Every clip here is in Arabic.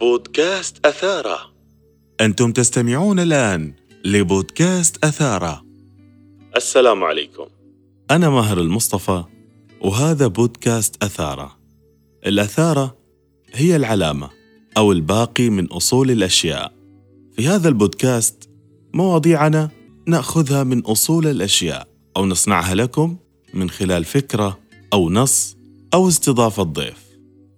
بودكاست أثارة. أنتم تستمعون الآن لبودكاست أثارة. السلام عليكم. أنا ماهر المصطفى وهذا بودكاست أثارة. الأثارة هي العلامة أو الباقي من أصول الأشياء. في هذا البودكاست مواضيعنا نأخذها من أصول الأشياء أو نصنعها لكم من خلال فكرة أو نص أو استضافة ضيف.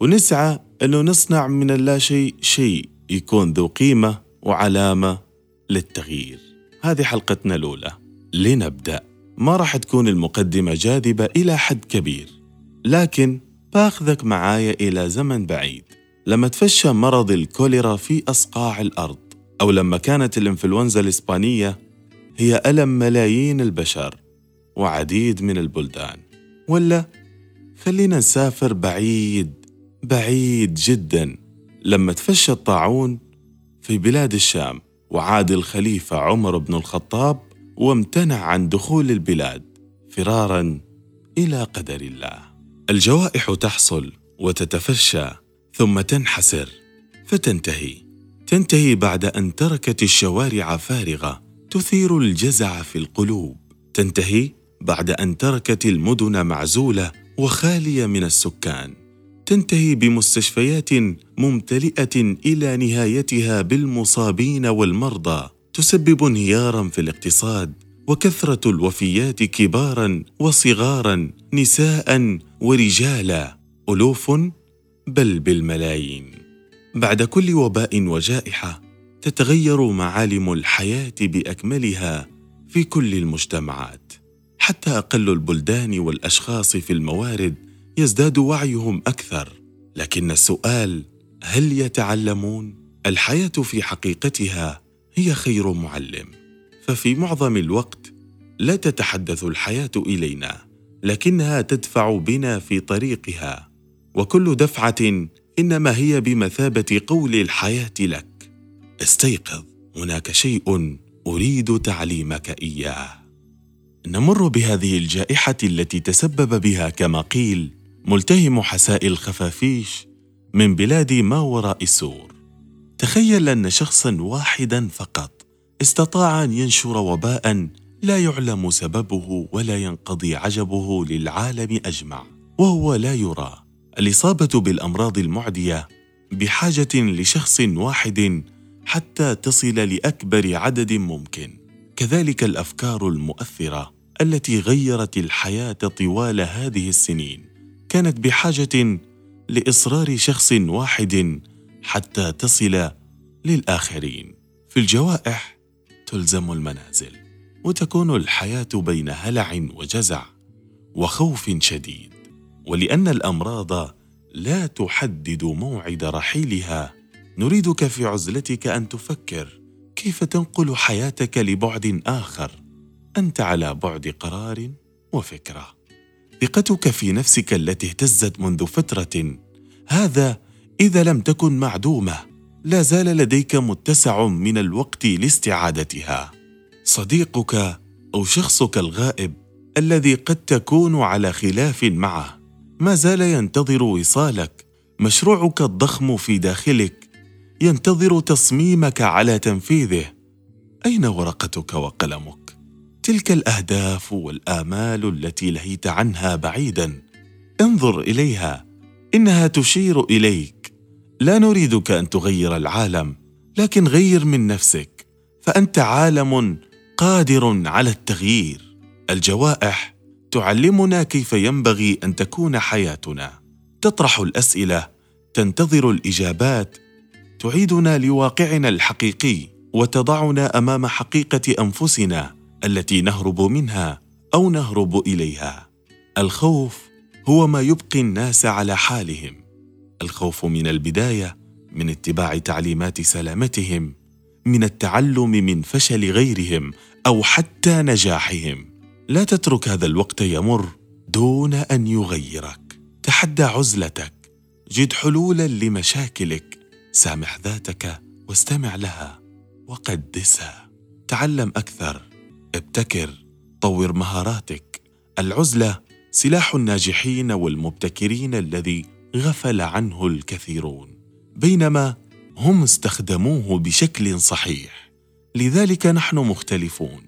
ونسعى إنه نصنع من اللاشيء شيء يكون ذو قيمة وعلامة للتغيير. هذه حلقتنا الأولى. لنبدأ. ما راح تكون المقدمة جاذبة إلى حد كبير. لكن باخذك معايا إلى زمن بعيد. لما تفشى مرض الكوليرا في أصقاع الأرض أو لما كانت الإنفلونزا الإسبانية هي ألم ملايين البشر وعديد من البلدان. ولا خلينا نسافر بعيد. بعيد جدا لما تفشى الطاعون في بلاد الشام وعاد الخليفة عمر بن الخطاب وامتنع عن دخول البلاد فرارا إلى قدر الله. الجوائح تحصل وتتفشى ثم تنحسر فتنتهي. تنتهي بعد أن تركت الشوارع فارغة تثير الجزع في القلوب. تنتهي بعد أن تركت المدن معزولة وخالية من السكان. تنتهي بمستشفيات ممتلئة إلى نهايتها بالمصابين والمرضى. تسبب انهيارا في الاقتصاد وكثرة الوفيات كبارا وصغارا نساء ورجالا. ألوف بل بالملايين. بعد كل وباء وجائحة تتغير معالم الحياة بأكملها في كل المجتمعات حتى أقل البلدان والأشخاص في الموارد يزداد وعيهم أكثر. لكن السؤال هل يتعلمون؟ الحياة في حقيقتها هي خير معلم. ففي معظم الوقت لا تتحدث الحياة إلينا لكنها تدفع بنا في طريقها. وكل دفعة إنما هي بمثابة قول الحياة لك. استيقظ هناك شيء أريد تعليمك إياه. نمر بهذه الجائحة التي تسبب بها كما قيل ملتهم حساء الخفافيش من بلاد ما وراء السور. تخيل أن شخصا واحدا فقط استطاع أن ينشر وباء لا يعلم سببه ولا ينقضي عجبه للعالم أجمع وهو لا يرى. الإصابة بالأمراض المعدية بحاجة لشخص واحد حتى تصل لأكبر عدد ممكن. كذلك الأفكار المؤثرة التي غيرت الحياة طوال هذه السنين. كانت بحاجة لإصرار شخص واحد حتى تصل للآخرين. في الجوائح تلزم المنازل وتكون الحياة بين هلع وجزع وخوف شديد. ولأن الأمراض لا تحدد موعد رحيلها نريدك في عزلتك أن تفكر كيف تنقل حياتك لبعد آخر. أنت على بعد قرار وفكرة. ثقتك في نفسك التي اهتزت منذ فترة. هذا إذا لم تكن معدومة. لا زال لديك متسع من الوقت لاستعادتها. صديقك أو شخصك الغائب الذي قد تكون على خلاف معه. ما زال ينتظر وصالك. مشروعك الضخم في داخلك ينتظر تصميمك على تنفيذه. أين ورقتك وقلمك؟ تلك الأهداف والآمال التي لهيت عنها بعيدا. انظر إليها. إنها تشير إليك. لا نريدك أن تغير العالم لكن غير من نفسك. فأنت عالم قادر على التغيير. الجوائح تعلمنا كيف ينبغي أن تكون حياتنا. تطرح الأسئلة تنتظر الإجابات تعيدنا لواقعنا الحقيقي وتضعنا أمام حقيقة أنفسنا. التي نهرب منها أو نهرب إليها. الخوف هو ما يبقي الناس على حالهم. الخوف من البداية من اتباع تعليمات سلامتهم من التعلم من فشل غيرهم أو حتى نجاحهم. لا تترك هذا الوقت يمر دون أن يغيرك. تحدى عزلتك. جد حلولا لمشاكلك. سامح ذاتك واستمع لها. وقدسها. تعلم أكثر. ابتكر طور مهاراتك. العزلة سلاح الناجحين والمبتكرين الذي غفل عنه الكثيرون. بينما هم استخدموه بشكل صحيح. لذلك نحن مختلفون.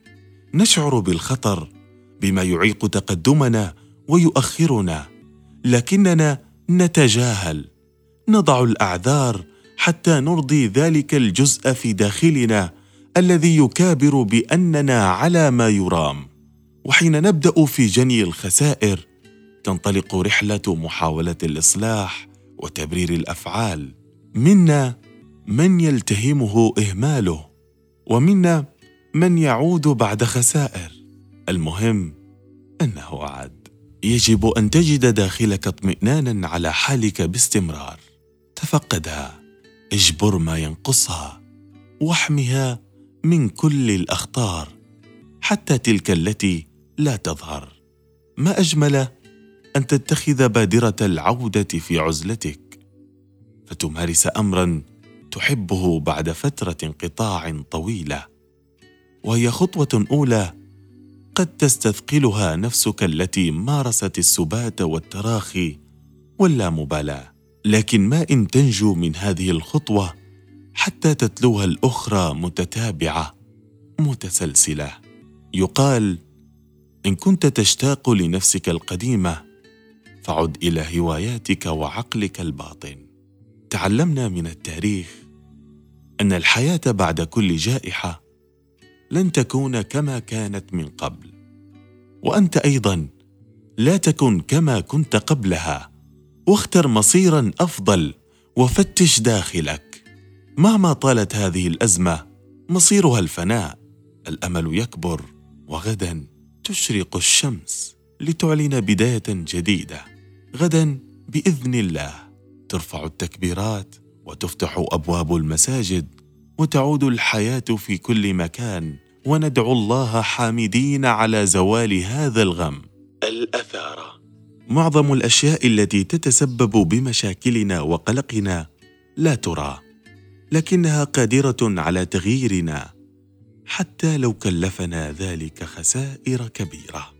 نشعر بالخطر بما يعيق تقدمنا ويؤخرنا لكننا نتجاهل. نضع الأعذار حتى نرضي ذلك الجزء في داخلنا الذي يكابر بأننا على ما يرام. وحين نبدأ في جني الخسائر تنطلق رحلة محاولة الإصلاح وتبرير الأفعال. منا من يلتهمه إهماله ومنا من يعود بعد خسائر. المهم أنه عاد. يجب أن تجد داخلك اطمئنانا على حالك باستمرار. تفقدها اجبر ما ينقصها واحمها من كل الأخطار حتى تلك التي لا تظهر. ما أجمل أن تتخذ بادرة العودة في عزلتك؟ فتمارس امرا تحبه بعد فترة انقطاع طويلة. وهي خطوة أولى قد تستثقلها نفسك التي مارست السبات والتراخي واللامبالاة. لكن ما إن تنجو من هذه الخطوة حتى تتلوها الأخرى متتابعة متسلسلة. يقال إن كنت تشتاق لنفسك القديمة فعد إلى هواياتك وعقلك الباطن. تعلمنا من التاريخ أن الحياة بعد كل جائحة لن تكون كما كانت من قبل وأنت أيضا لا تكن كما كنت قبلها واختر مصيرا أفضل وفتش داخلك. مهما طالت هذه الأزمة مصيرها الفناء. الأمل يكبر وغدا تشرق الشمس لتعلن بداية جديدة. غدا بإذن الله. ترفع التكبيرات وتفتح أبواب المساجد وتعود الحياة في كل مكان. وندعو الله حامدين على زوال هذا الغم. الأثارة معظم الأشياء التي تتسبب بمشاكلنا وقلقنا لا ترى. لكنها قادرة على تغييرنا حتى لو كلفنا ذلك خسائر كبيرة.